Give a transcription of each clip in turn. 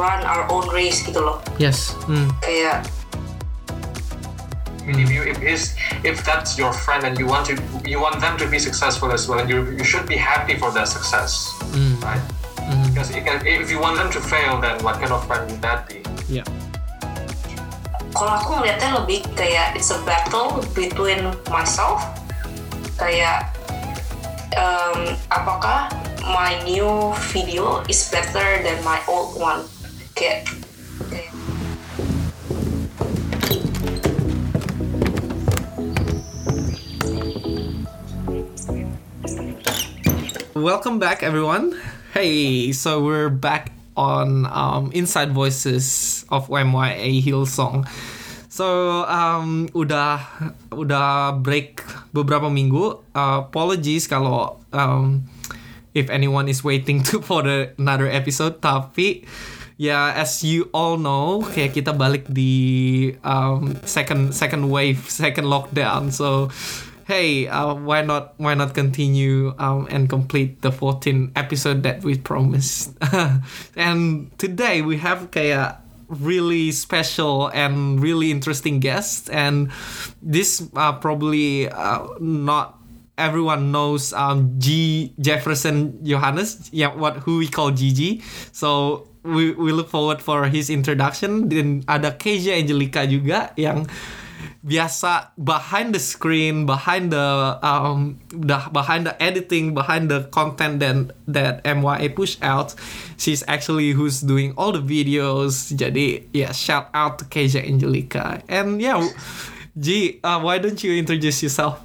run our own race gitu loh Yes. Mm. kayak if you if is if that's your friend and you want to you want them to be successful as well, and you you should be happy for their success, Mm. right? Because it can, if you want them to fail, then what kind of friend would that be? Yeah. kalau aku ngeliatnya lebih kayak it's a battle between myself kayak um, apakah my new video is better than my old one kayak Welcome back, everyone. Hey, so we're back on um, Inside Voices of MYA Hillsong. So um, udah udah break beberapa minggu. Uh, apologies kalau um, if anyone is waiting to for the another episode. Tapi ya as you all know, kayak kita balik di um, second second wave, second lockdown. So hey, uh, why not why not continue um, and complete the 14 episode that we promised? and today we have kayak really special and really interesting guest and this uh, probably uh, not everyone knows um, G Jefferson Johannes yeah what who we call Gigi so we, we look forward for his introduction dan ada Keja Angelica juga yang biasa behind the screen, behind the um, the behind the editing, behind the content that that MYA push out, she's actually who's doing all the videos. Jadi yeah, shout out to Keja Angelica. And yeah, G, uh, why don't you introduce yourself?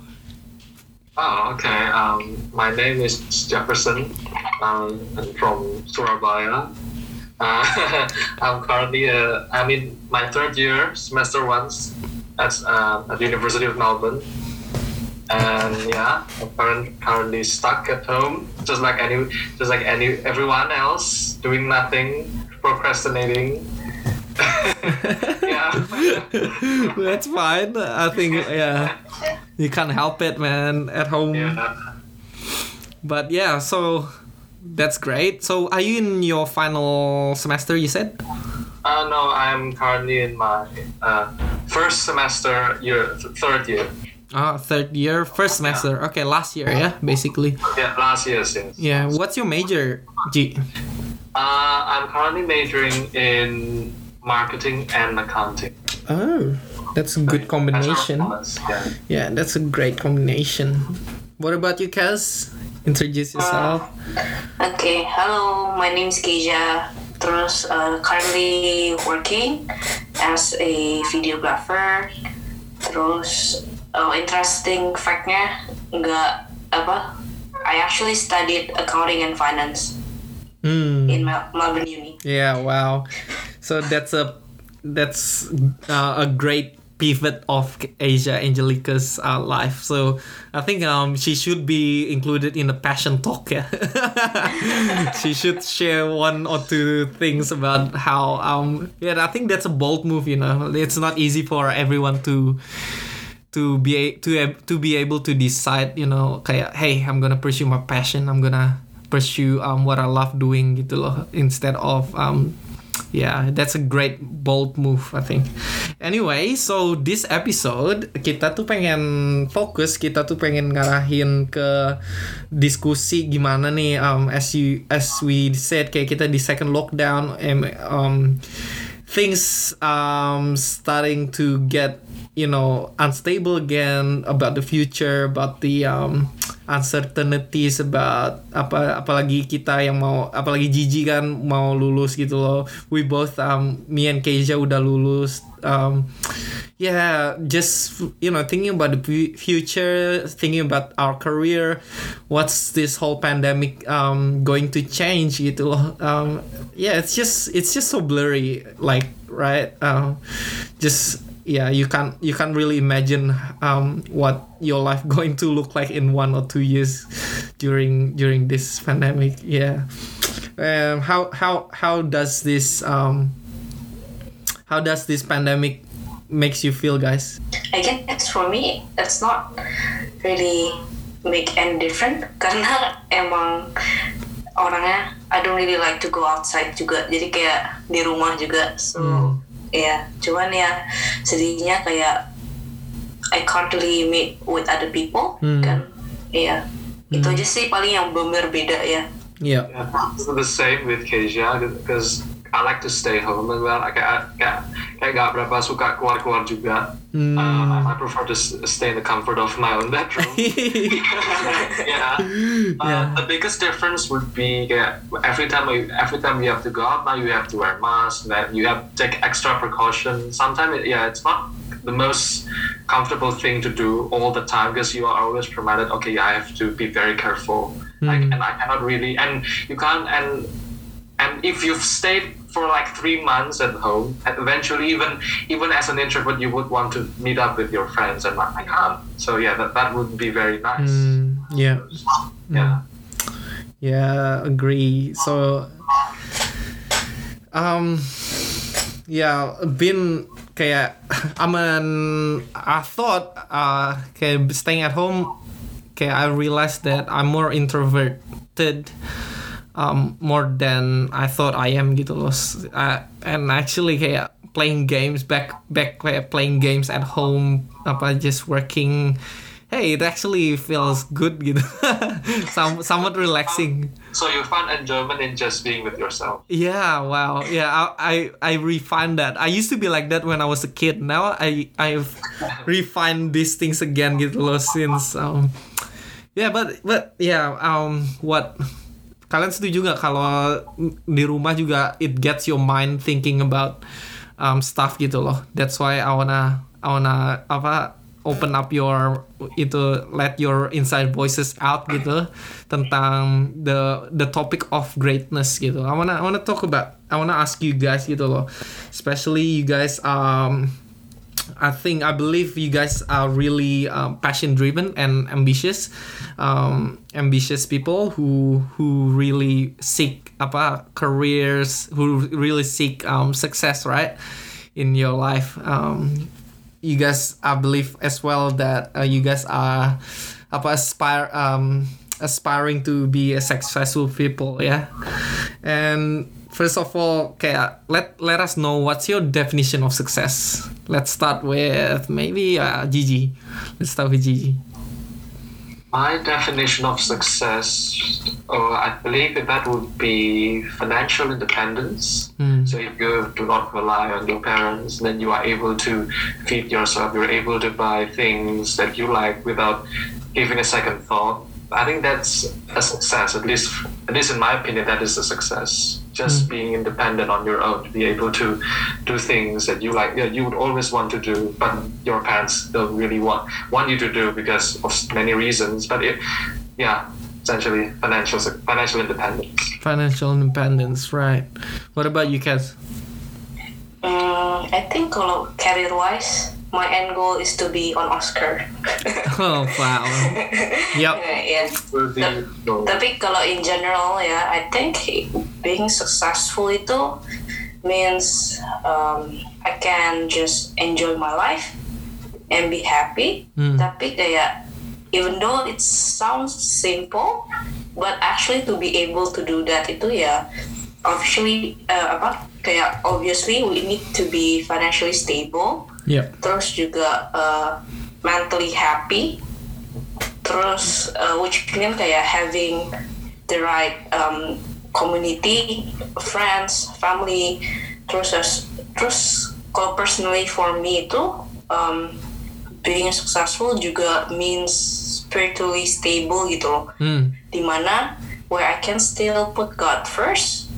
Oh, okay. Um, my name is Jefferson. Um, I'm from Surabaya. Uh, I'm currently uh, I'm in my third year, semester one, at uh, at the University of Melbourne. And yeah, I'm current, currently stuck at home, just like any, just like any everyone else, doing nothing, procrastinating. yeah. That's fine. I think yeah, you can't help it, man. At home. yeah. But yeah, so that's great. So are you in your final semester? You said. Uh, no, I'm currently in my uh, first semester, year, th- third year. Ah, third year, first semester. Okay, last year, yeah, basically. Yeah, last year, yes. Yeah. What's your major, G? Uh, I'm currently majoring in marketing and accounting. Oh, that's a good combination. Yeah. Yeah, that's a great combination. What about you, Kaz? Introduce yourself. Oke, halo, my name is Keja. Terus uh, currently working as a videographer. Terus uh, interesting factnya nggak apa? I actually studied accounting and finance Hmm. in Mel- Melbourne Uni. Yeah. Wow. So that's a that's uh, a great pivot of Keja Angelica's uh, life. So I think um she should be included in the passion talk. Yeah. she should share one or two things about how um yeah I think that's a bold move. You know, it's not easy for everyone to to be to to be able to decide you know kayak hey I'm gonna pursue my passion I'm gonna pursue um what I love doing gitu loh instead of um yeah that's a great bold move I think. Anyway so this episode kita tuh pengen fokus kita tuh pengen ngarahin ke diskusi gimana nih um as you as we said kayak kita di second lockdown em- um things um starting to get you know unstable again about the future about the um uncertainties about apa apalagi kita yang mau apalagi Gigi kan mau lulus gitu loh. We both um me and Keisha udah lulus um yeah just you know thinking about the future thinking about our career what's this whole pandemic um going to change loh um yeah it's just it's just so blurry like right uh, just yeah you can't you can't really imagine um what your life going to look like in one or two years during during this pandemic yeah. Um how how how does this um how does this pandemic makes you feel guys? I guess for me it's not really make any different. Karena emang orangnya I don't really like to go outside juga. Jadi kayak di rumah juga. So Hmm. ya cuman ya sedihnya kayak I can't really meet with other people. Hmm. kan iya itu aja sih paling yang bener beda ya. Yeah. Yeah, it's the same with Keisha because I like to stay home as well. Kayak kayak kayak gak berapa suka keluar-keluar juga. Hmm. Uh, I prefer to stay in the comfort of my own bedroom. yeah. Uh, Yeah. The biggest difference would be kayak every time you, every time you have to go out now you have to wear mask. Then you have to take extra precaution. Sometimes it, yeah, it's not the most comfortable thing to do all the time because you are always reminded. Okay, I have to be very careful. Like, Mm. and I cannot really and you can't and and if you've stayed for like three months at home, and eventually even even as an introvert, you would want to meet up with your friends, and I can't. So yeah, that, that would be very nice. Mm, yeah. Yeah. Yeah, agree. So, um, yeah, been kayak I'm an I thought uh kayak staying at home kayak I realized that I'm more introverted um more than I thought I am gitu loh. Uh, and actually kayak playing games back back kayak playing games at home apa just working hey it actually feels good gitu. Some, somewhat relaxing. So you find enjoyment in just being with yourself. yeah wow. Yeah I, I i refined that. I used to be like that when i was a kid. Now i i've refined these things again gitu loh since um yeah but but yeah um what kalian setuju nggak kalau di rumah juga it gets your mind thinking about um, stuff gitu loh. That's why I wanna I wanna apa open up your itu let your inside voices out gitu tentang the the topic of greatness gitu. I wanna I wanna talk about I wanna ask you guys gitu loh. Especially you guys um I think I believe you guys are really um, passion driven and ambitious, um, ambitious people who who really seek apa careers, who really seek um, success, right, in your life. Um, you guys, I believe as well that uh, you guys are apa aspire um, aspiring to be a successful people, yeah, and first of all, kayak let let us know what's your definition of success. Let's start with maybe uh, Gigi. Let's start with Gigi. My definition of success, oh, I believe that that would be financial independence. Hmm. So if you do not rely on your parents, then you are able to feed yourself. You're able to buy things that you like without giving a second thought. I think that's a success. At least, at least in my opinion, that is a success. Just being independent on your own, to be able to do things that you like. Yeah, you would always want to do, but your parents don't really want want you to do because of many reasons. But it, yeah, essentially financial financial independence. Financial independence, right? What about you, Kaz? Hmm, I think kalau career wise my end goal is to be on Oscar Oh wow. Yep. yeah Will be no. Tapi kalau in general ya, I think being successful itu means um, I can just enjoy my life and be happy. Hmm. Tapi kayak even though it sounds simple, but actually to be able to do that itu ya obviously uh, apa kayak obviously we need to be financially stable Yep. terus juga uh, mentally happy terus uh, which mean kayak having the right um, community friends family terus terus kalau personally for me itu um, being successful juga means spiritually stable gitu loh Hmm. di mana where I can still put God first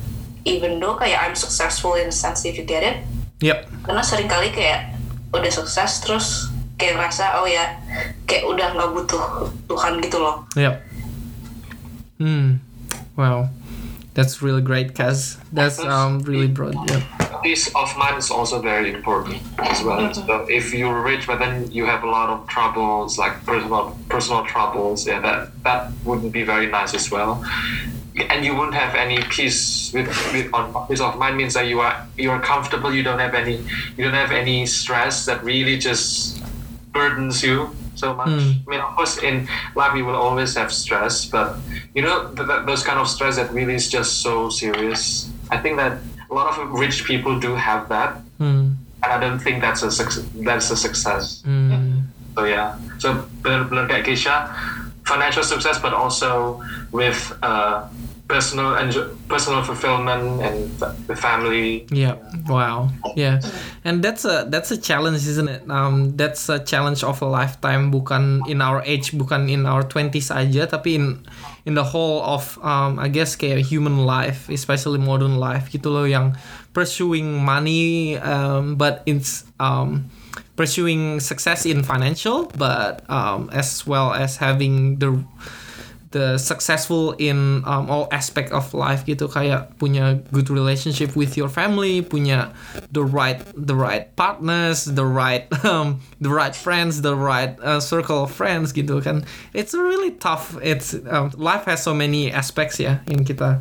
even though kayak I'm successful in a sense if you get it Yep. karena sering kali kayak udah sukses terus kayak ngerasa oh ya kayak udah nggak butuh Tuhan gitu loh Yep. Hmm. Wow. That's really great, Kaz. That's um really broad. Yep. peace of mind is also very important as well. So if you're rich, but then you have a lot of troubles, like personal personal troubles, yeah, that that wouldn't be very nice as well. And you won't have any peace with, with on peace of mind means that you are you are comfortable. You don't have any you don't have any stress that really just burdens you. so much. Mm. I mean, of course, in life we will always have stress, but you know, th- th- those kind of stress that really is just so serious. I think that a lot of rich people do have that, Hmm. and I don't think that's a suc- that's a success. Hmm. So yeah, so benar-benar kayak Keisha, financial success, but also with uh, personal and personal fulfillment and the family. Yeah. Wow. Yeah. And that's a that's a challenge, isn't it? Um, that's a challenge of a lifetime. Bukan in our age, bukan in our twenties aja, tapi in in the whole of um, I guess kayak human life, especially modern life gitu loh yang pursuing money, um, but it's um, pursuing success in financial, but um, as well as having the the successful in um, all aspect of life gitu. Kayak punya good relationship with your family punya the right the right partners the right um, the right friends the right uh, circle of friends gitu kan. It's really tough it's um, life has so many aspects ya in kita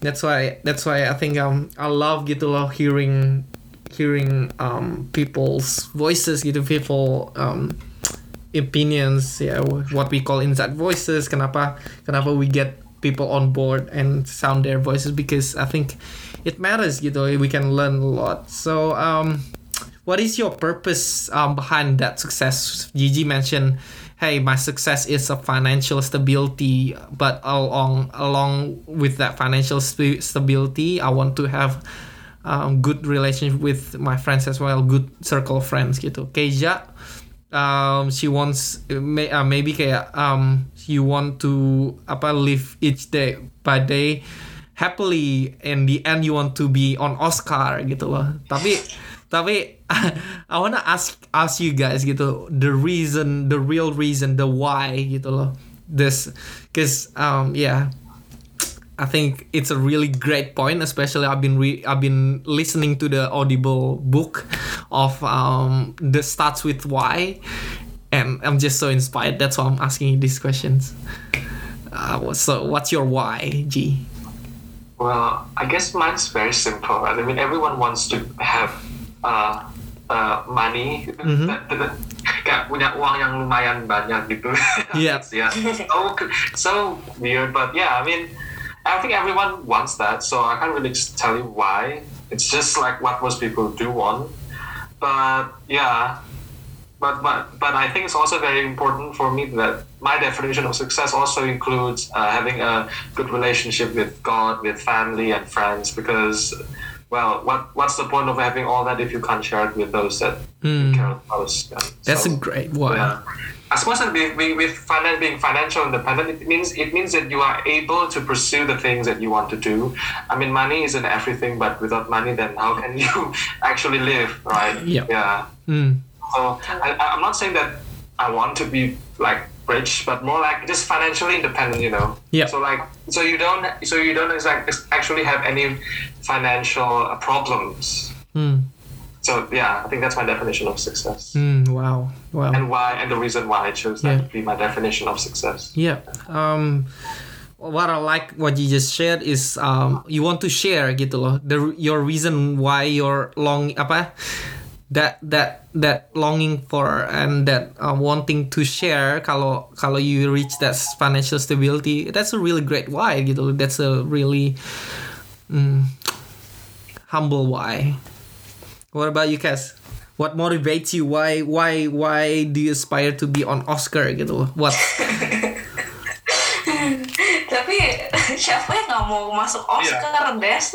that's why that's why I think um I love gitu loh hearing hearing um people's voices gitu people um opinions ya what we call inside voices kenapa kenapa we get people on board and sound their voices because I think it matters gitu we can learn a lot. So um what is your purpose um, behind that success? Gigi mentioned hey my success is a financial stability but along along with that financial st- stability I want to have um, good relationship with my friends as well good circle of friends gitu. Keja um, she wants may, uh, maybe kayak um, you want to apa live each day by day happily in the end you want to be on Oscar gitu loh tapi tapi I wanna ask ask you guys gitu the reason the real reason the why gitu loh this cause um yeah I think it's a really great point. Especially I've been re- I've been listening to the Audible book of um the starts with why, and I'm just so inspired. That's why I'm asking you these questions. Uh, so what's your why, G? Well, I guess mine's very simple. I mean, everyone wants to have uh, uh, money, kayak punya uang yang lumayan banyak gitu. Yeah. yeah. So, so weird, but yeah, I mean, I think everyone wants that. So I can't really just tell you why. It's just like what most people do want. But yeah, but but but I think it's also very important for me that my definition of success also includes uh, having a good relationship with God, with family and friends. Because, well, what what's the point of having all that if you can't share it with those that you care most? Yeah. That's So, a great why. yeah. I suppose that being, being, with finan- being financial independent, it means it means that you are able to pursue the things that you want to do. I mean, money isn't everything, but without money, then how can you actually live, right? Yeah. Yeah. Mm. So I- I'm not saying that I want to be like rich, but more like just financially independent, you know. Yeah. So like, so you don't, so you don't exact, actually have any financial problems. Mm. So yeah, I think that's my definition of success, Mm. Wow. Wow. and why, and the reason why I chose that Yeah. to be my definition of success. Yeah. Um, what I like what you just shared is um, you want to share gitu loh. The your reason why you're long apa that that that longing for and that uh, wanting to share kalau kalau you reach that financial stability that's a really great why gitu. That's a really mm, humble why. What about you, Cass? What motivates you? Why why why do you aspire to be on Oscar gitu? What siapa yang nggak mau masuk Oscar, Des?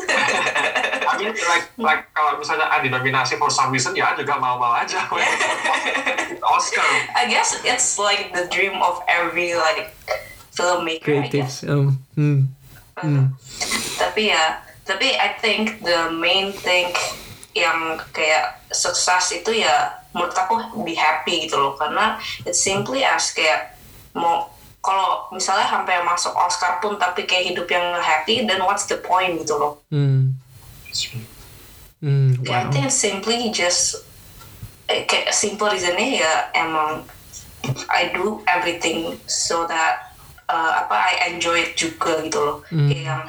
I mean, like, like kalau misalnya ada nominasi for some reason, ya juga mau-mau aja. Oscar. I guess it's like the dream of every like filmmaker, I guess. creatives? Um, hmm. Hmm. Tapi ya, tapi I think the main thing yang kayak sukses itu ya menurut aku be happy gitu loh karena it's simply as kayak mau kalau misalnya sampai masuk Oscar pun tapi kayak hidup yang nggak happy then what's the point gitu loh Hmm. Hmm. I Wow. think simply just eh, kayak simple reasonnya ya emang I do everything so that uh, apa I enjoy it juga gitu loh. Kayak yang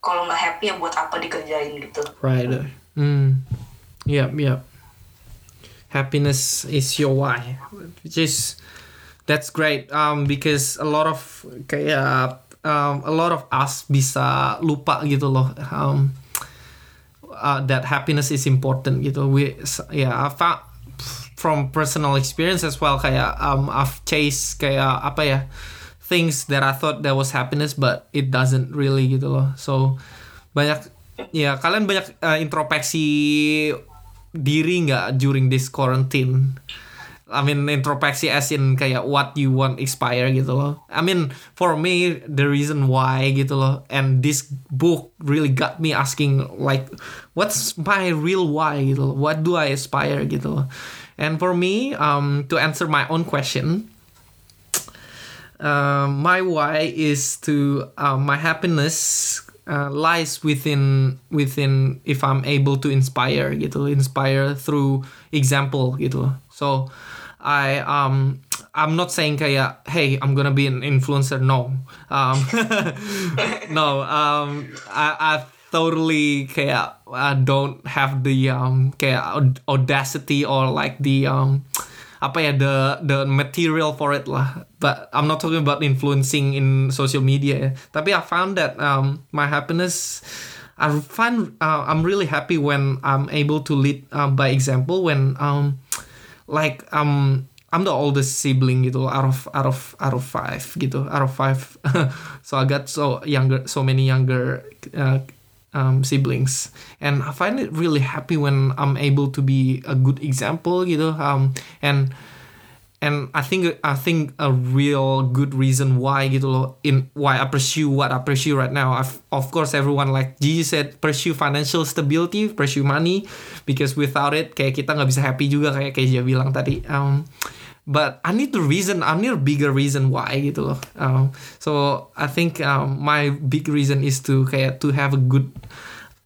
kalau nggak happy ya buat apa dikerjain gitu. Right. Hmm. Yep. Yep. happiness is your why, which is that's great. Um, because a lot of kayak um, a lot of us bisa lupa gitu loh. Um, uh, that happiness is important gitu. We yeah, I found from personal experience as well kayak um I've chased kayak apa ya things that I thought that was happiness but it doesn't really gitu loh. So banyak ya kalian banyak uh, introspeksi diri nggak during this quarantine? I mean introspeksi as in kayak what you want expire gitu loh. I mean for me the reason why gitu loh and this book really got me asking like what's my real why gitu loh. What do I aspire gitu loh. And for me um to answer my own question uh, my why is to uh, my happiness uh, lies within within if I'm able to inspire gitu inspire through example gitu so I um I'm not saying kayak hey I'm gonna be an influencer. No. Um no um I I totally kayak I don't have the um kayak audacity or like the um apa ya the the material for it lah. But I'm not talking about influencing in social media tapi I found that um my happiness I find uh, I'm really happy when I'm able to lead uh, by example when um like um I'm the oldest sibling gitu out of out of out of five gitu out of five. So I got so younger so many younger uh, um, siblings. And I find it really happy when I'm able to be a good example gitu um and and I think I think a real good reason why gitu loh in why I pursue what I pursue right now. I've, of course everyone like Gigi said pursue financial stability pursue money because without it kayak kita nggak bisa happy juga kayak dia bilang tadi. Um, but I need the reason I need a bigger reason why gitu loh. Um, so I think um, my big reason is to kayak to have a good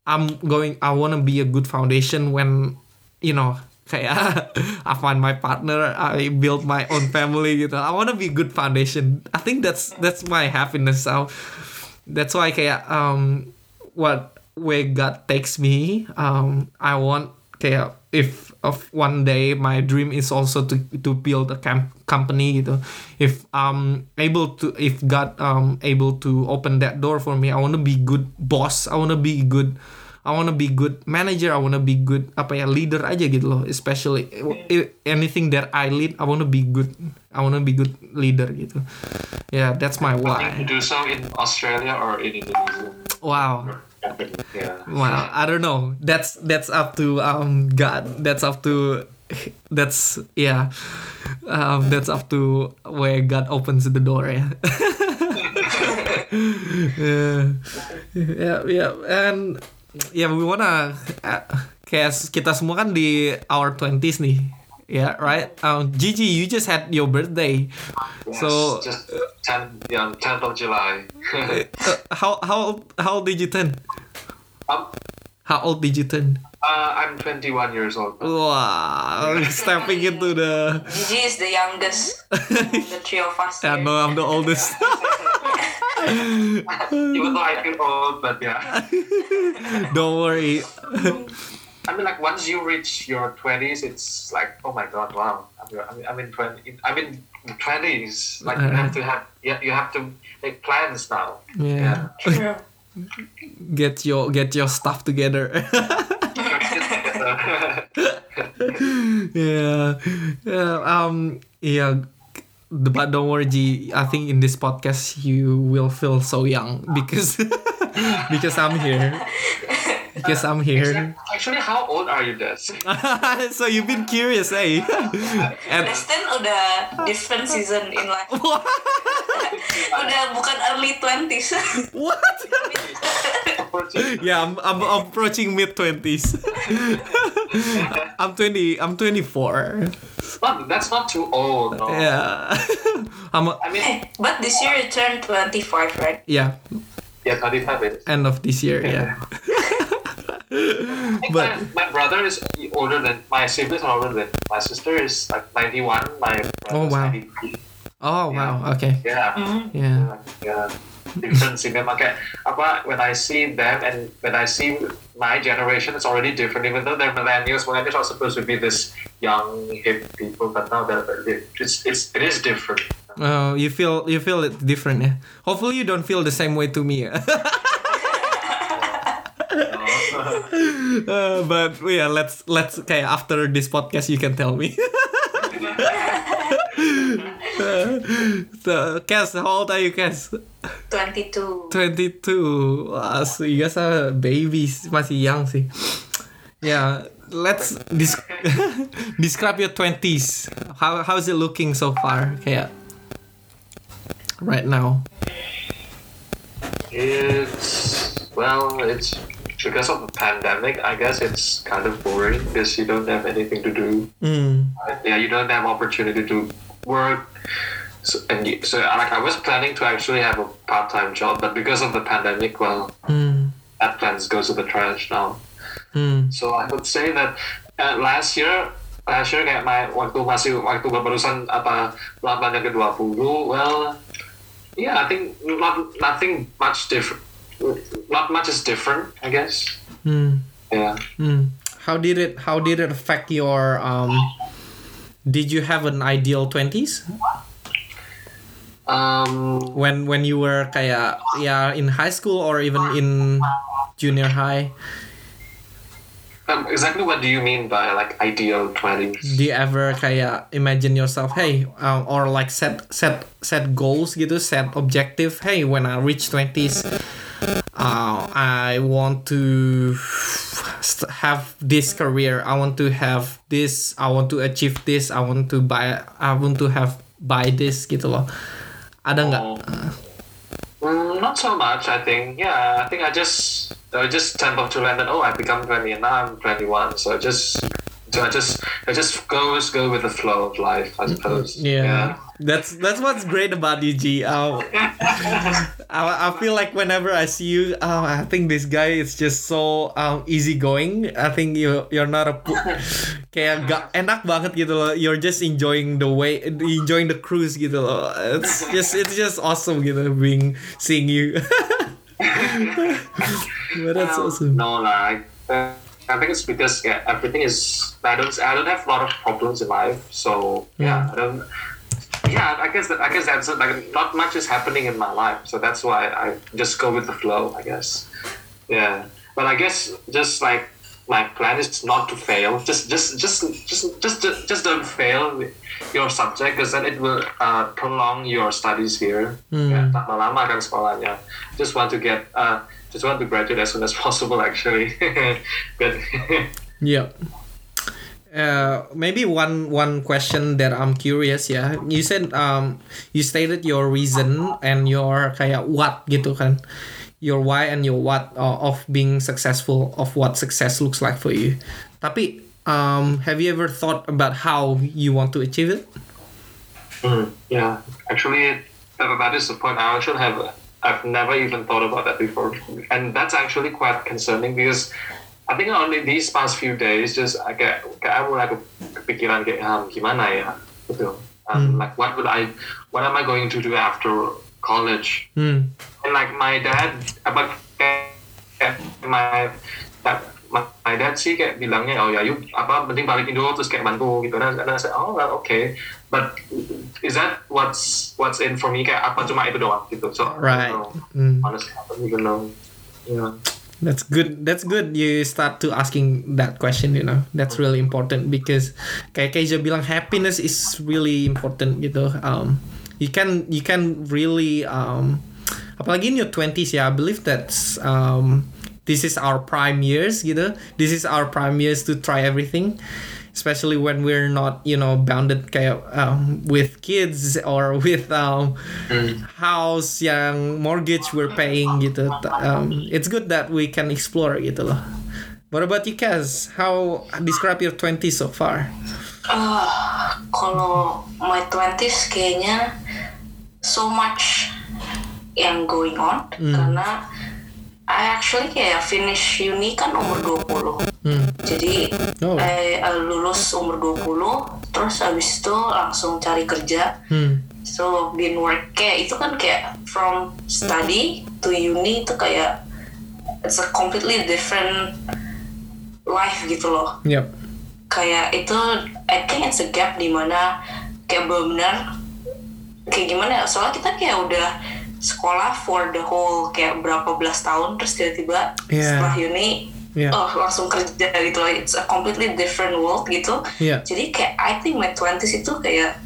I'm going I wanna be a good foundation when you know kayak I find my partner I build my own family gitu. I wanna be good foundation. I think that's that's my happiness. So that's why kayak um what where God takes me um I want kayak if of one day my dream is also to to build a camp company gitu. If I'm able to if God um able to open that door for me I want to be good boss. I want to be good I want to be good manager I want to be good apa ya leader aja gitu loh especially anything that I lead I want to be good I want to be good leader gitu yeah that's my why to do so in Australia or in Indonesia? wow Yeah. Well, I don't know. That's that's up to um God. That's up to that's yeah. Um, that's up to where God opens the door. Yeah. yeah, yeah, yeah, and yeah, we wanna uh, kayak kita semua kan di our twenties nih. Yeah, right. Um, Gigi, you just had your birthday. Yes, So- just 10, yeah, 10th of July. Uh, how how how old did you turn? um, How old did you turn? uh, I'm 21 years old. Wow, stepping into the. Gigi is the youngest of the three of us. Yeah, no, I'm the oldest. Even though I feel old, but yeah. Don't worry. I mean, like once you reach your 20s, it's like, oh my god, wow. I'm, I'm, I'm in 20. I'm in 20s. Like you have to have, yeah, you have to make plans now. Yeah. True. Get your get your stuff together. yeah. Yeah. Um. Yeah. But don't worry, G. I think in this podcast you will feel so young because because I'm here. Because I'm here. Actually, how old are you, Des? so you've been curious, eh? and Destin udah different season in life. udah bukan early 20s. what? yeah, I'm, I'm approaching mid twenties. I'm twenty. I'm twenty four. Not, that's not too old. No. Yeah. I'm. A, I mean, But this year you turned 25, right? yeah. yeah, 25 is. End of this year. Yeah. But- my, my brother is older than my siblings are older than my sister is like 91. My Oh, wow. 93. Oh wow. Okay. Mm-hmm. Yeah. Yeah. yeah. Difference in them. Okay. Apa, when I see them and when I see my generation, it's already different. Even though they're millennials, millennials are supposed to be this young hip people, but now that it's it's it is different. Uh, you feel you feel it different, yeah. Hopefully, you don't feel the same way to me. yeah. Uh, but yeah, let's let's okay. After this podcast, you can tell me. so, Cass, how old are you, Cass? 22. 22. Wah, so you guys are babies, masih young sih. Yeah, let's dis- describe your 20s. How how is it looking so far? Kayak right now. It's well, it's because of the pandemic. I guess it's kind of boring because you don't have anything to do. Mm. Yeah, you don't have opportunity to work. So, and you, so like I was planning to actually have a part-time job, but because of the pandemic, well, Mm. that plans goes to the trash now. Mm. So I would say that uh, last year last year kayak my waktu masih waktu barusan apa lapan yang ke 20 well yeah I think not nothing much different not much is different I guess Mm. yeah Mm. How did it how did it affect your um did you have an ideal 20s um when when you were kayak yeah in high school or even in junior high? Um, exactly what do you mean by like ideal 20s do you ever kayak imagine yourself hey um, or like set set set goals gitu set objective hey when I reach 20s uh, I want to have this career I want to have this I want to achieve this I want to buy I want to have buy this gitu loh ada nggak Mm, not so much, I think. Yeah, I think I just I just tend to that. Oh, I become twenty and now I'm twenty one. So just so I just I just goes go with the flow of life, I suppose. Yeah. That's that's what's great about you, G. Um, I, I feel like whenever I see you, um, I think this guy is just so um, easygoing. I think you you're not a pu- kayak gak enak banget gitu loh. You're just enjoying the way, enjoying the cruise gitu loh. It's just it's just awesome gitu being seeing you. but that's Um, awesome. No, like uh, I think it's because yeah, everything is I don't I don't have a lot of problems in life. So yeah, I don't. Yeah, I guess that I guess that's it. like not much is happening in my life, so that's why I just go with the flow. I guess. Yeah, but I guess just like my plan is not to fail. Just just just just just just, just don't fail your subject because then it will uh, prolong your studies here. Ya, tambah lama kan sekolahnya. Just want to get uh, just want to graduate as soon as possible actually. but Yeah. Uh, maybe one one question that I'm curious ya. You said um you stated your reason and your kayak what gitu kan. Your why and your what uh, of being successful of what success looks like for you. Tapi um have you ever thought about how you want to achieve it? Mm, yeah, actually, that, that is the point. I actually have. I've never even thought about that before, and that's actually quite concerning because I think only these past few days, just I get, kayak mulai ke- kepikiran kayak um, gimana ya, gitu. Um, Like what would I, what am I going to do after college? Hmm. And like my dad, kayak my that my, my dad sih kayak bilangnya oh ya yuk apa penting balik Indo terus kayak bantu gitu dan saya oh well, okay but is that what's what's in for me kayak apa cuma itu doang gitu so Right. I don't know. Mm. honestly I don't even know yeah That's good. That's good. You start to asking that question. You know, that's really important because kayak Keija bilang happiness is really important gitu. Um, you can you can really um, apalagi in your twenties ya. I believe that's um, this is our prime years gitu. This is our prime years to try everything. Especially when we're not, you know, bounded kayak um, with kids or with um, house yang mortgage we're paying gitu. Um, it's good that we can explore gitu loh. What about you, Kaz? How describe your 20s so far? Ah, kalau my 20s kayaknya so much yang going on karena I actually kayak finish uni kan umur 20 Hmm. jadi Oh. eh, eh, lulus umur 20 terus abis itu langsung cari kerja Hmm. so been work kayak itu kan kayak from study to uni itu kayak it's a completely different life gitu loh Yep. kayak itu I think it's a gap di mana kayak benar kayak gimana ya soalnya kita kayak udah sekolah for the whole kayak berapa belas tahun terus tiba-tiba Yeah. setelah uni Yeah. oh langsung kerja gitu loh it's a completely different world gitu Yeah. jadi kayak I think my 20s itu kayak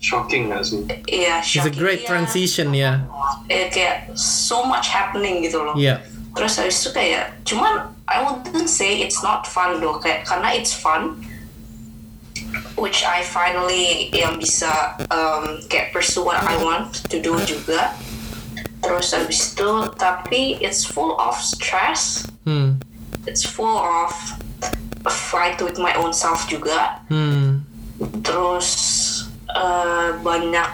Shocking nggak sih? ya It's a great transition ya. eh, kayak so much happening gitu loh Yeah. terus habis itu kayak cuman I wouldn't say it's not fun though kayak karena it's fun which I finally yang bisa um, kayak pursue what I want to do juga terus habis itu tapi it's full of stress Hmm. it's full of a fight with my own self juga Hmm. terus uh, banyak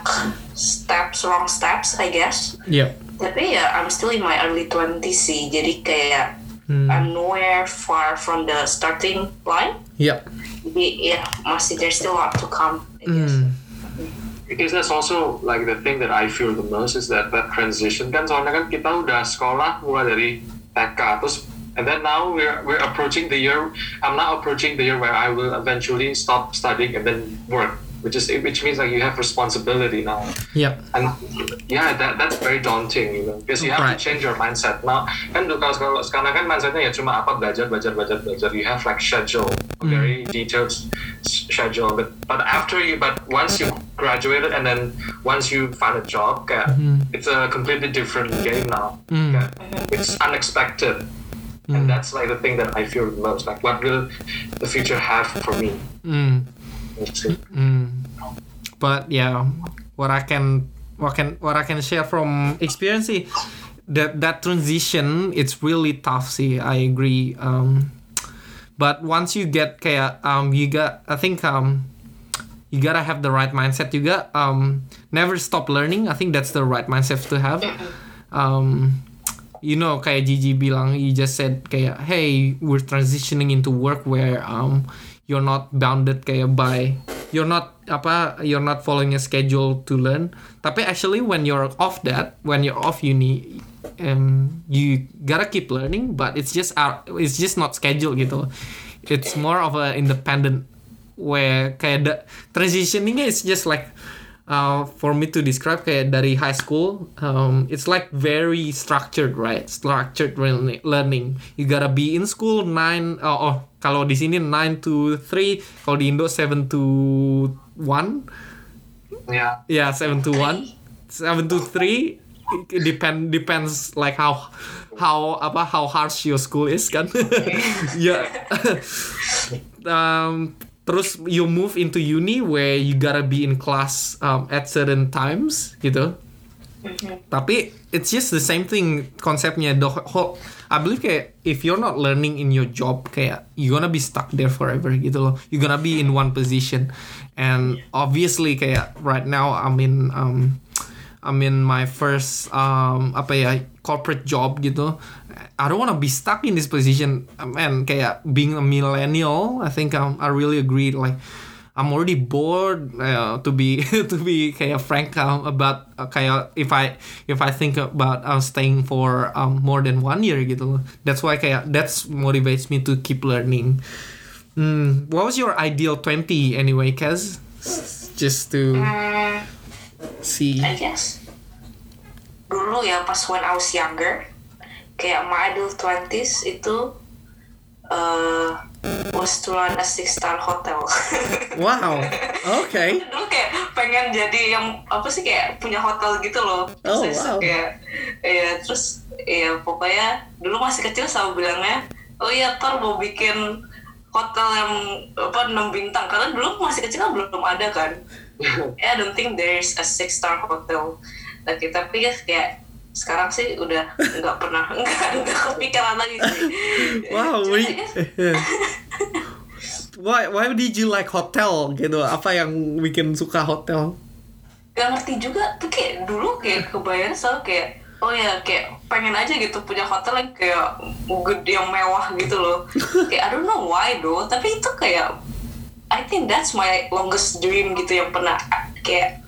steps wrong steps I guess Yep. tapi ya I'm still in my early 20s sih jadi kayak Hmm. I'm nowhere far from the starting line Yep. jadi ya masih there's still a lot to come I guess. Hmm. Because that's also like the thing that I feel the most is that that transition? Kan soalnya kan kita udah sekolah mulai dari TK terus and then now we're we're approaching the year I'm now approaching the year where I will eventually stop studying and then work which is which means like you have responsibility now. Yep. and yeah that that's very daunting you know because you have Right. to change your mindset. Now kan kalau sekarang kan mindsetnya ya cuma apa belajar belajar belajar belajar. You have like schedule a very detailed schedule. But but after you but once you graduated and then once you find a job kayak, mm-hmm. it's a completely different game now. Mm. Kayak, it's unexpected. And mm. that's like the thing that I fear most like what will the future have for me? Hmm. Mm. But yeah, what I can what can what I can share from experience sih, that that transition it's really tough sih. I agree. Um, but once you get kayak um you got I think um you gotta have the right mindset juga. Um, never stop learning. I think that's the right mindset to have. Um, you know kayak Gigi bilang you just said kayak hey we're transitioning into work where um you're not bounded kayak by you're not apa you're not following a schedule to learn. Tapi actually when you're off that when you're off uni um you gotta keep learning but it's just out it's just not scheduled gitu. It's more of a independent where kayak the transitioningnya is just like uh, for me to describe kayak dari high school um, it's like very structured right? Structured learning, you gotta be in school 9 oh, oh kalau di sini 9 to 3 kalau di Indo 7 to 1 yeah. Yeah 7 to 1 7 to 3 it depend depends like how how apa how harsh your school is kan? Ya um, terus you move into uni where you gotta be in class um, at certain times gitu. Tapi it's just the same thing konsepnya. The whole I believe kayak if you're not learning in your job kayak you gonna be stuck there forever gitu loh. You gonna be in one position. And obviously kayak right now I'm in um, I'm in my first um, apa ya corporate job gitu I don't wanna be stuck in this position man kayak being a millennial I think um, I really agree like I'm already bored uh, to be to be kayak frank um, about uh, kayak if I if I think about uh, staying for um, more than one year gitu. That's why kayak that's motivates me to keep learning. Hmm, what was your ideal 20 anyway, Kaz? Just to Hmm, see. I guess dulu ya pas when I was younger kayak my adult 20s itu uh, was to run a six star hotel Wow. Okay. dulu kayak pengen jadi yang apa sih kayak punya hotel gitu loh Oh, terus wow. kayak ya terus ya pokoknya dulu masih kecil selalu bilangnya oh iya ntar mau bikin hotel yang apa 6 bintang karena dulu masih kecil kan belum ada kan I don't think there's a six star hotel lagi tapi ya kayak sekarang sih udah nggak pernah nggak nggak kepikiran lagi sih Wow. Cuma we- ya, why why did you like hotel gitu? Apa yang bikin suka hotel? gak ngerti juga tuh kayak dulu kayak kebayang soal kayak oh ya kayak pengen aja gitu punya hotel yang kayak gede yang mewah gitu loh kayak I don't know why though tapi itu kayak I think that's my longest dream gitu yang pernah kayak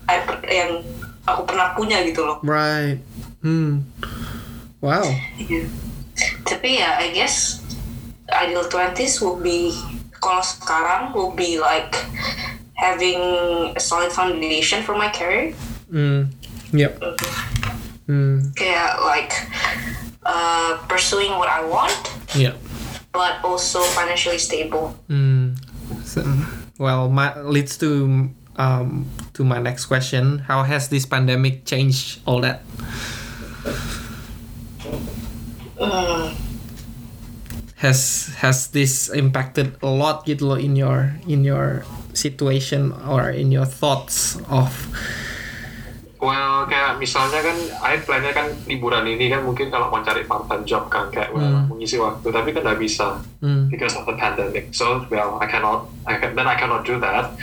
yang aku pernah punya gitu loh Right. Hmm. Wow. Iya. tapi ya I guess ideal 20s would be kalau sekarang will be like having a solid foundation for my career. Mm. Yep. Mm. Kayak like uh, pursuing what I want, Yep. but also financially stable. Mm. Well, my leads to um to my next question. How has this pandemic changed all that? Mm. Has has this impacted a lot gitu loh in your in your situation or in your thoughts of Well, kayak misalnya kan, I plannya kan liburan ini kan mungkin kalau mau cari part time job kan kayak well, Hmm. mengisi waktu, tapi kan nggak bisa mm, because of the pandemic. So well, I cannot, I can, then I cannot do that.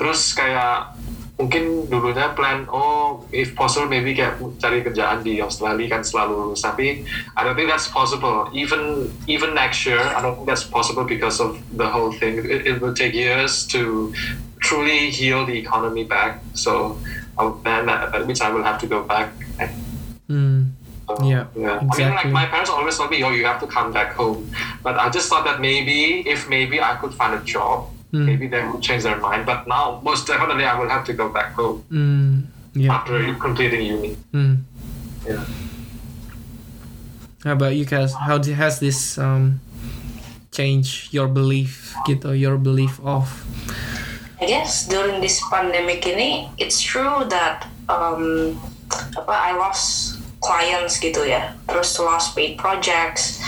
Terus kayak mungkin dulunya plan, oh if possible maybe kayak cari kerjaan di Australia kan selalu lulus, tapi I don't think that's possible. Even even next year, I don't think that's possible because of the whole thing. It, it will take years to truly heal the economy back. So Then that, means I will have to go back. mm, So, Yeah, yeah. I mean, like my parents always told me, "Oh, you have to come back home." But I just thought that maybe if maybe I could find a job, Mm. maybe they would change their mind. But now, most definitely, I will have to go back home mm, yeah. after completing uni. Mm. Yeah. How about you guys? How has this um changed your belief gitu, your belief of I guess during this pandemic ini, it's true that um, apa I lost clients gitu ya, terus lost paid projects.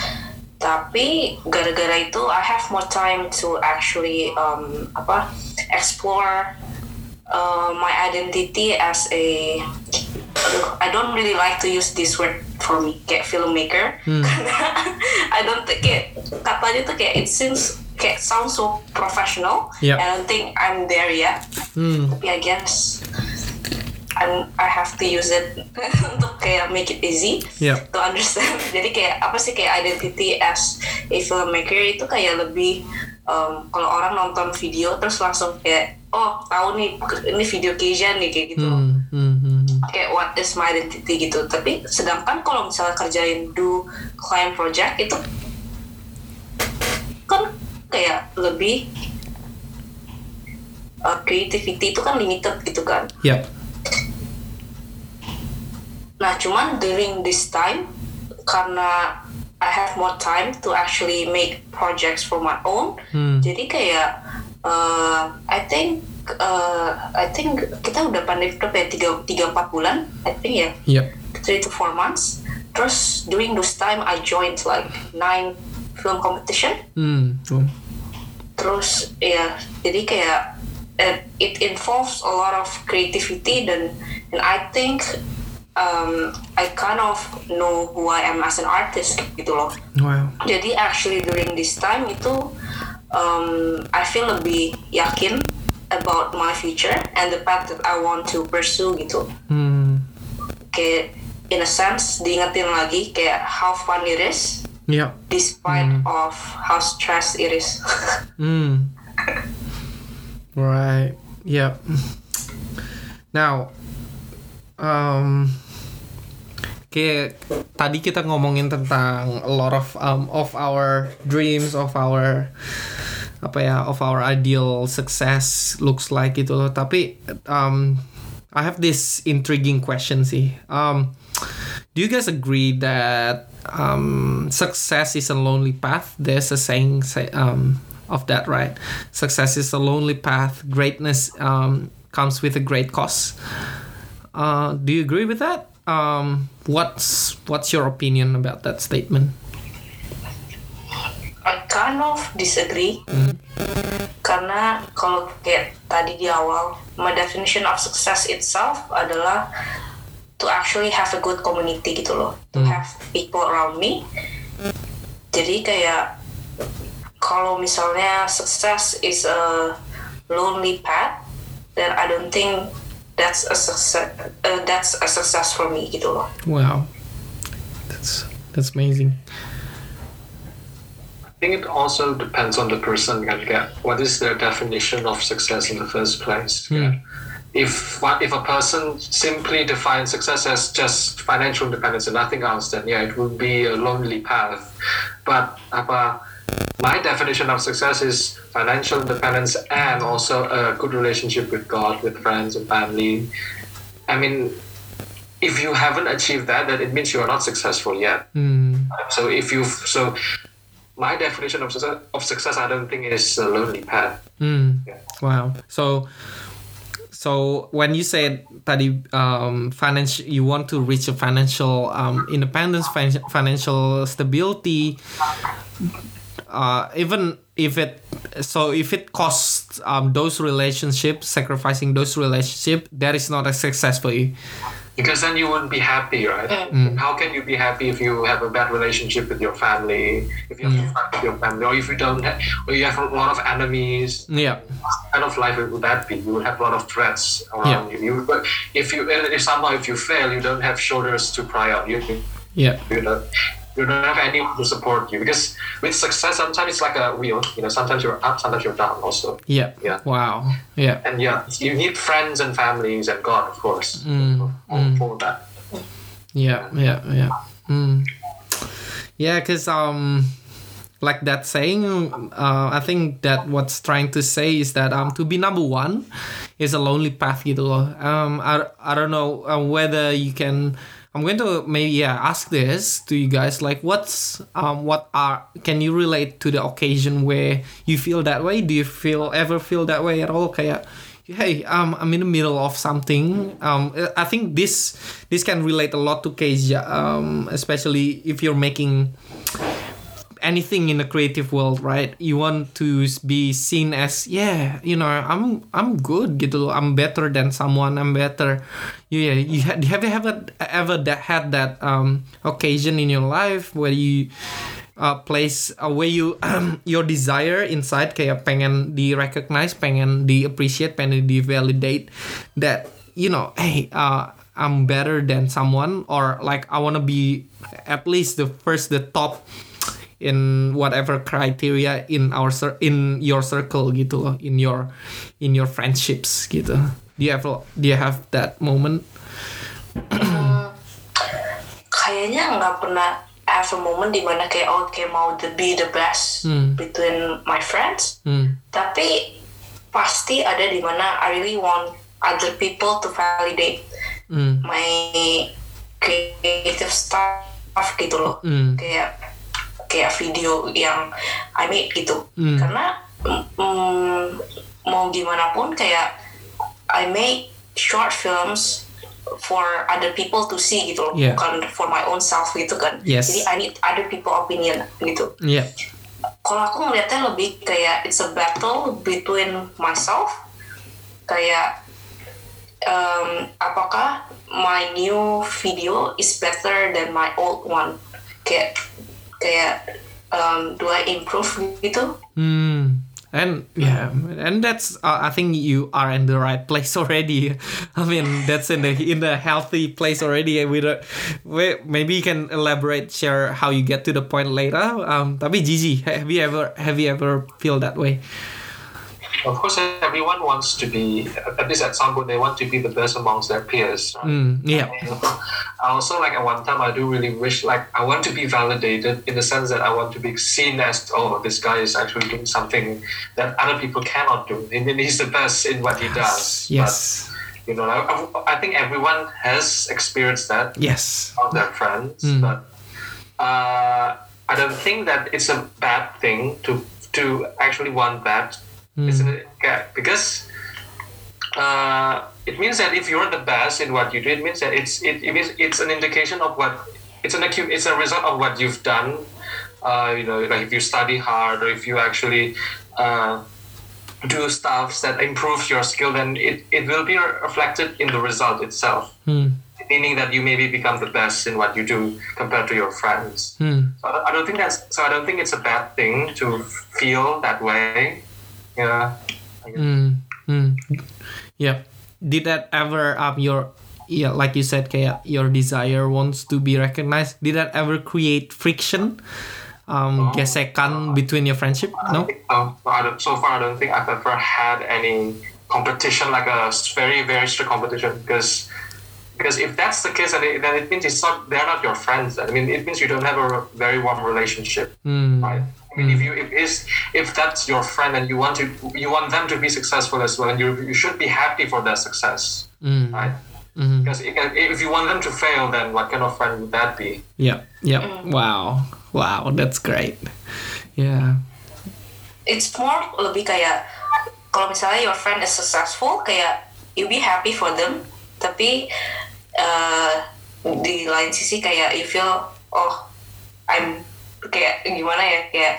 Tapi gara-gara itu I have more time to actually um, apa explore uh, my identity as a I don't really like to use this word for me kayak filmmaker. Karena I don't think kayak katanya tuh kayak it seems kayak sounds so professional Yep. I don't think I'm there yet Hmm. tapi I guess I'm I have to use it untuk kayak make it easy Yep. to understand jadi kayak apa sih kayak identity as a filmmaker itu kayak lebih um, kalau orang nonton video terus langsung kayak oh tahu nih ini video Keisha nih kayak gitu Hmm, hmm, hmm, hmm. kayak what is my identity gitu tapi sedangkan kalau misalnya kerjain do client project itu kan kayak lebih uh, creativity itu kan limited gitu kan Yep. Nah, cuman during this time karena I have more time to actually make projects for my own. Hmm. Jadi kayak uh, I think uh, I think kita udah pandemi berapa ya tiga tiga empat bulan I think ya Yep. three to four months. Terus during those time I joined like nine film competition. Hmm. Terus ya jadi kayak uh, it involves a lot of creativity dan and I think um, I kind of know who I am as an artist gitu loh. Wow. Jadi actually during this time itu um, I feel lebih yakin about my future and the path that I want to pursue gitu. Hmm. Kayak in a sense diingetin lagi kayak how fun it is Yep. despite of how stressed it is. Hmm. right. Yep. Now, um, kayak tadi kita ngomongin tentang a lot of um, of our dreams, of our apa ya, of our ideal success looks like gitu loh. Tapi um, I have this intriguing question sih. Um, do you guys agree that um, success is a lonely path? There's a saying say, um, of that, right? Success is a lonely path. Greatness um, comes with a great cost. Uh, do you agree with that? Um, what's what's your opinion about that statement? I kind of disagree karena kalau kayak tadi di awal my definition of success itself adalah to actually have a good community gitu loh. To have people around me. Jadi kayak kalau misalnya success is a lonely path then I don't think that's a success uh, that's a success for me gitu loh. Wow, that's that's amazing. I think it also depends on the person kan? Kayak what is their definition of success in the first place. Kayak, If if a person simply defines success as just financial independence and nothing else, then yeah, it would be a lonely path. But apa my definition of success is financial independence and also a good relationship with God, with friends and family. I mean, if you haven't achieved that, then it means you are not successful yet. Mm. So if you so my definition of success, of success I don't think is a lonely path. Mm. Yeah. Wow. So, so when you said tadi um, financial, you want to reach a financial um, independence, fin- financial stability, uh, even if it so if it costs um, those relationships, sacrificing those relationships, that is not a success for you. Because then you wouldn't be happy, right? Mm. How can you be happy if you have a bad relationship with your family, if you have mm. to fight with your family, or if you don't, have, or you have a lot of enemies? Yeah. What kind of life would that be? You would have a lot of threats around you. you. But if you, if somehow if you fail, you don't have shoulders to cry on. You, Yeah. you know, you don't have anyone to support you. Because with success, sometimes it's like a wheel. You know, sometimes you're up, sometimes you're down. Also, Yeah. Yeah. Wow. Yeah. and yeah, you need friends and families and God, of course, Mm, for, for that. Yeah, yeah, yeah. Mm. Yeah, cause um, like that saying, uh, I think that what's trying to say is that um, to be number one is a lonely path gitu loh. Um, I, I don't know uh, whether you can. I'm going to maybe yeah ask this to you guys like what's um what are can you relate to the occasion where you feel that way? Do you feel ever feel that way at all? Kayak hey um i'm in the middle of something um i think this this can relate a lot to Keja um especially if you're making anything in the creative world right? You want to be seen as yeah you know i'm i'm good gitu i'm better than someone i'm better. Yeah you have you ever ever that had that um occasion in your life where you uh, place uh, where you um, your desire inside kayak pengen di recognize pengen di appreciate pengen di validate that you know hey uh, I'm better than someone or like I want to be at least the first the top in whatever criteria in our in your circle gitu loh in your in your friendships gitu do you have do you have that moment kayaknya nggak pernah have a moment di mana kayak oh kayak mau the be the best Hmm. between my friends hmm. tapi pasti ada di mana I really want other people to validate Hmm. my creative stuff gitu loh Hmm. kayak kayak video yang I made gitu Hmm. karena mm, mau gimana pun kayak I make short films for other people to see gitu loh Yeah. bukan for my own self gitu kan Yes. jadi I need other people opinion gitu yeah kalau aku ngeliatnya lebih kayak it's a battle between myself kayak um, apakah my new video is better than my old one kayak kayak um, do I improve gitu Hmm. And yeah, and that's uh, I think you are in the right place already. I mean, that's in the in the healthy place already. We don't, we, maybe you can elaborate, share how you get to the point later. Um, tapi Gigi, have you ever have you ever feel that way? Of course, everyone wants to be, at least at some point, they want to be the best amongst their peers. Right? Mm, yeah. I also like at one time I do really wish like I want to be validated in the sense that I want to be seen as oh this guy is actually doing something that other people cannot do. I mean he's the best in what he does. Yes. But, you know, I, I think everyone has experienced that Yes. of their friends, Mm. but uh, I don't think that it's a bad thing to to actually want that. Isn't it? Yeah, because uh, it means that if you're the best in what you do, it means that it's it, it means it's an indication of what it's an accu- it's a result of what you've done. Uh, you know, like if you study hard or if you actually uh, do stuff that improves your skill, then it, it will be reflected in the result itself. Hmm. Meaning that you maybe become the best in what you do compared to your friends. Hmm. So I don't think that's so. I don't think it's a bad thing to feel that way. Yeah. I. Mm, mm. Yeah. Did that ever up your yeah like you said kayak your desire wants to be recognized? Did that ever create friction? Um, Oh. gesekan between your friendship? No. Um, so, I so far, I don't think I've ever had any competition like a very very strict competition because because if that's the case, then it, then it means it's not they're not your friends. I mean, it means you don't have a very warm relationship, Hmm. right? I mean, if you if is if that's your friend and you want to you want them to be successful as well, and you you should be happy for their success, Mm. right? Mhm. Because if you want them to fail, then what kind of friend would that be? Yep. Yep. Wow. Wow. That's great. Yeah. it's more lebih kayak kalau misalnya your friend is successful kayak you be happy for them tapi uh, di lain sisi kayak you feel oh I'm kayak gimana ya kayak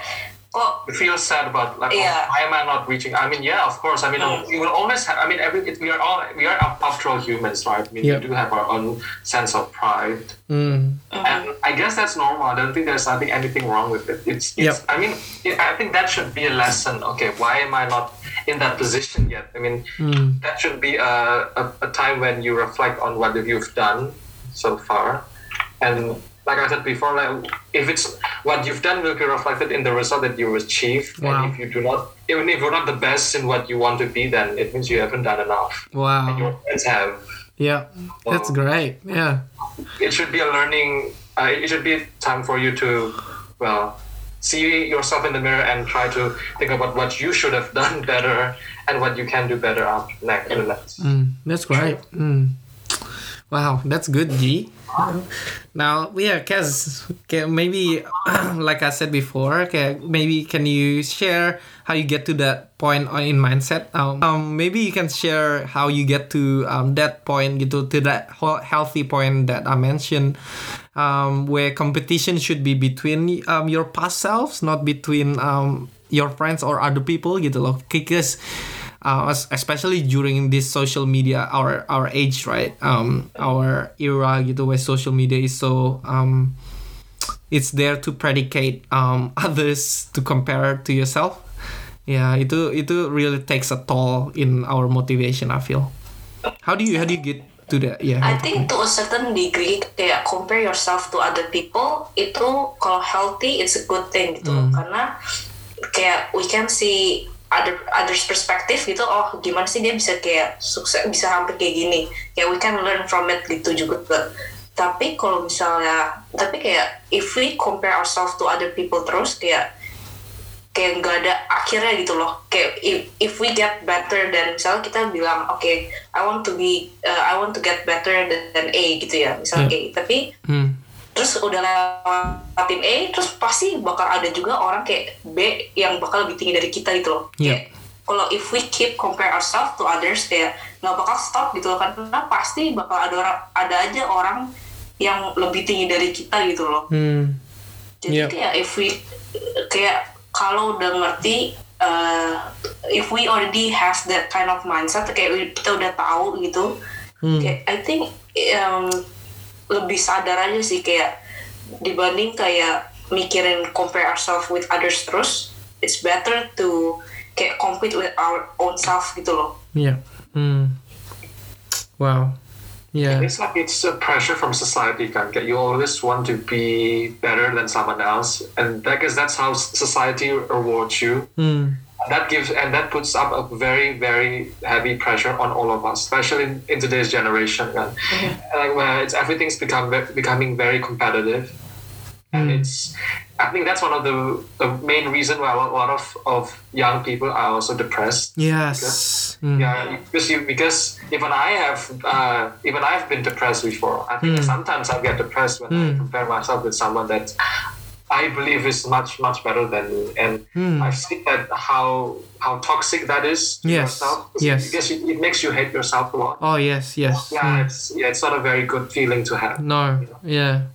kok You feel sad about like oh, Yeah. why am I not reaching? I mean, yeah, of course. I mean, Mm. you will always. Have, I mean, every it, we are all we are after all humans, right? I mean, Yep. we do have our own sense of pride. Mm. And I guess that's normal. I don't think there's nothing anything wrong with it. It's, it's Yep. I mean, it, I think that should be a lesson. Okay, why am I not in that position yet? I mean, Mm. that should be a, a, a time when you reflect on what you've done so far. And like I said before, like if it's what you've done will be reflected in the result that you achieve. Wow. And if you do not, even if you're not the best in what you want to be, then it means you haven't done enough. And Wow. your friends have Yeah. That's great. Yeah. it should be a learning uh, it should be time for you to well see yourself in the mirror and try to think about what you should have done better and what you can do better after next next Mm, that's great. Mm. Wow, that's good, G. Now, yeah, Kaz, maybe, like I said before, okay, maybe can you share how you get to that point in mindset? Um, um, maybe you can share how you get to um, that point, gitu, to that healthy point that I mentioned, um, where competition should be between um, your past selves, not between um, your friends or other people, gitu loh. Because uh, especially during this social media our our age right? Um our era gitu where social media is so um it's there to predicate um others to compare to yourself. Yeah itu itu really takes a toll in our motivation I feel. How do you how do you get to that? Yeah I think to a certain degree kayak compare yourself to other people itu kalau healthy it's a good thing gitu. Loh. karena kayak we can see other others perspective gitu oh gimana sih dia bisa kayak sukses bisa hampir kayak gini. Kayak we can learn from it gitu juga. Tapi kalau misalnya tapi kayak if we compare ourselves to other people terus kayak kayak nggak ada akhirnya gitu loh. Kayak if, if we get better dan misalnya kita bilang oke I want to be uh, I want to get better than, than A gitu ya misalnya A tapi Hmm. Terus udah lewatin A terus pasti bakal ada juga orang kayak B yang bakal lebih tinggi dari kita gitu loh Iya. kayak kalau if we keep compare ourselves to others kayak nggak bakal stop gitu loh karena pasti bakal ada orang ada aja orang yang lebih tinggi dari kita gitu loh Hmm. jadi Iya. kayak if we kayak kalau udah ngerti uh, if we already have that kind of mindset kayak kita udah tahu gitu Hmm. kayak I think um, lebih sadar aja sih kayak dibanding kayak mikirin compare ourselves with others terus it's better to kayak compete with our own self gitu loh. Yeah Hmm. wow. Yeah it's like it's a pressure from society kan? Kayak you always want to be better than someone else and I guess that's how society rewards you. Hmm. That gives and that puts up a very very heavy pressure on all of us especially in, in today's generation kan. like where it's everything's become becoming very competitive. And it's i think that's one of the, the main reason why a lot, of, of young people are also depressed. Yes. Hmm. yeah because you because even i have uh, even i've been depressed before. I think sometimes i get depressed when i compare myself with someone that I believe is much much better than me, and I've seen that how how toxic that is to Yes, yourself. yes. because it, it makes you hate yourself a lot. oh yes yes Yeah, Hmm. it's yeah, it's not a very good feeling to have. no yeah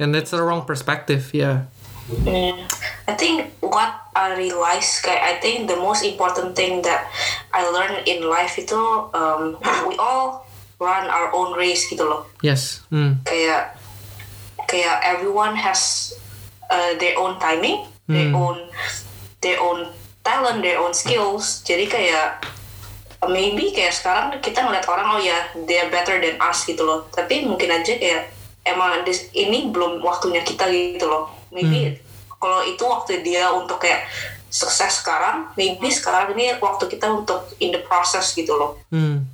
and that's the wrong perspective yeah Mm, I think what I realize, kayak I think the most important thing that I learned in life itu um, we all run our own race gitu loh. yes Hmm. Kayak kayak everyone has uh, their own timing, their own their own talent, their own skills. Jadi kayak maybe kayak sekarang kita ngeliat orang oh ya they are better than us gitu loh. Tapi mungkin aja kayak emang this- ini belum waktunya kita gitu loh. Maybe kalau itu waktu dia untuk kayak sukses sekarang, maybe sekarang ini waktu kita untuk in the process gitu loh. Hmm.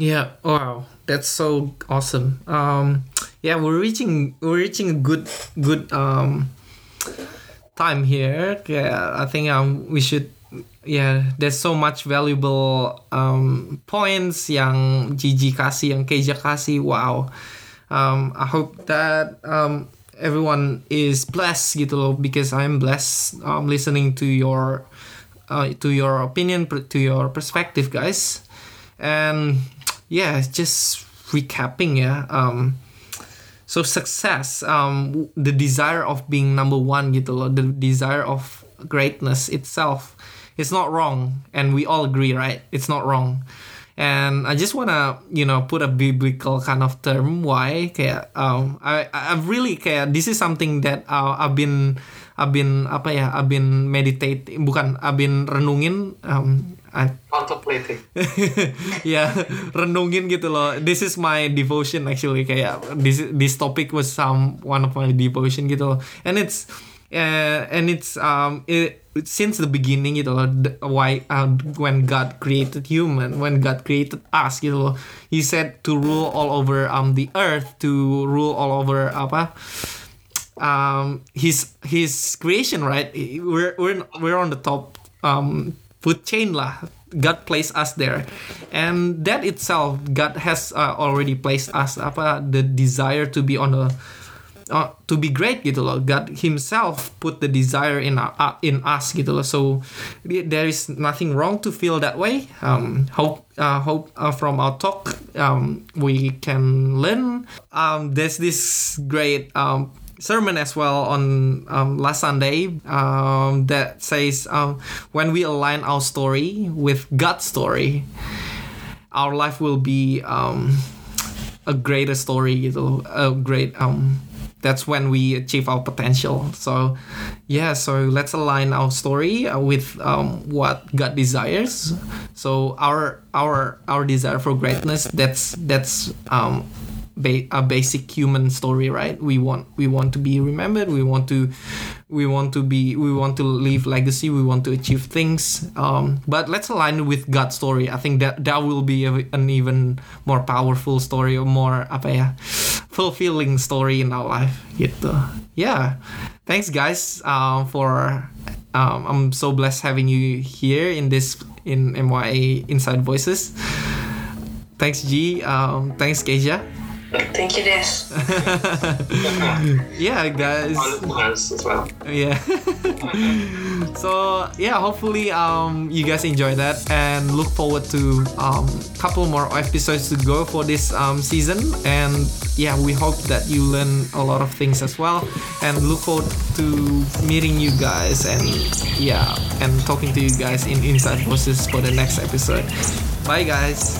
Yeah. Wow. That's so awesome. Um, yeah, we're reaching we're reaching a good good um time here. Yeah, I think um we should yeah, there's so much valuable um, points yang Gigi kasih, yang Keja kasih. Wow. Um, I hope that um, everyone is blessed gitu loh because I'm blessed um, listening to your uh, to your opinion to your perspective guys and yeah just recapping yeah um, so success um, the desire of being number one gitu loh the desire of greatness itself it's not wrong and we all agree right? It's not wrong. And I just wanna you know put a biblical kind of term why kayak um I I've really kayak this is something that uh, I've been I've been apa ya I've been meditate bukan I've been renungin um Contemplating. ya renungin gitu loh. This is my devotion actually. Kayak this this topic was some one of my devotion gitu loh. And it's uh, and it's um it, since the beginning gitu loh the- why uh, when God created human when God created us gitu loh he said to rule all over um the earth to rule all over apa um his his creation right? We're we're we're on the top um food chain lah God placed us there. And that itself God has uh, already placed us apa the desire to be on a uh, to be great gitu loh. God himself put the desire in our, uh, in us gitu loh. So there is nothing wrong to feel that way. Um hope uh, hope uh, from our talk um we can learn. Um there's this great um sermon as well on um, last Sunday um, that says um, when we align our story with God's story, our life will be um, a greater story gitu, a great um, that's when we achieve our potential. So yeah, so let's align our story uh, with um, what God desires. So our our our desire for greatness that's that's ba- a basic human story right? We want we want to be remembered we want to we want to be we want to leave legacy we want to achieve things um, but let's align with God's story. I think that that will be a, an even more powerful story or more apa ya fulfilling story in our life gitu. Yeah. Thanks guys uh, for um, I'm so blessed having you here in this in MYA Inside Voices. Thanks G um, thanks Keja Thank you, Des. yeah guys. As well. yeah. So yeah hopefully um you guys enjoy that and look forward to um couple more episodes to go for this um season. And yeah we hope that you learn a lot of things as well. And look forward to meeting you guys and yeah and talking to you guys in inside voices for the next episode. Bye guys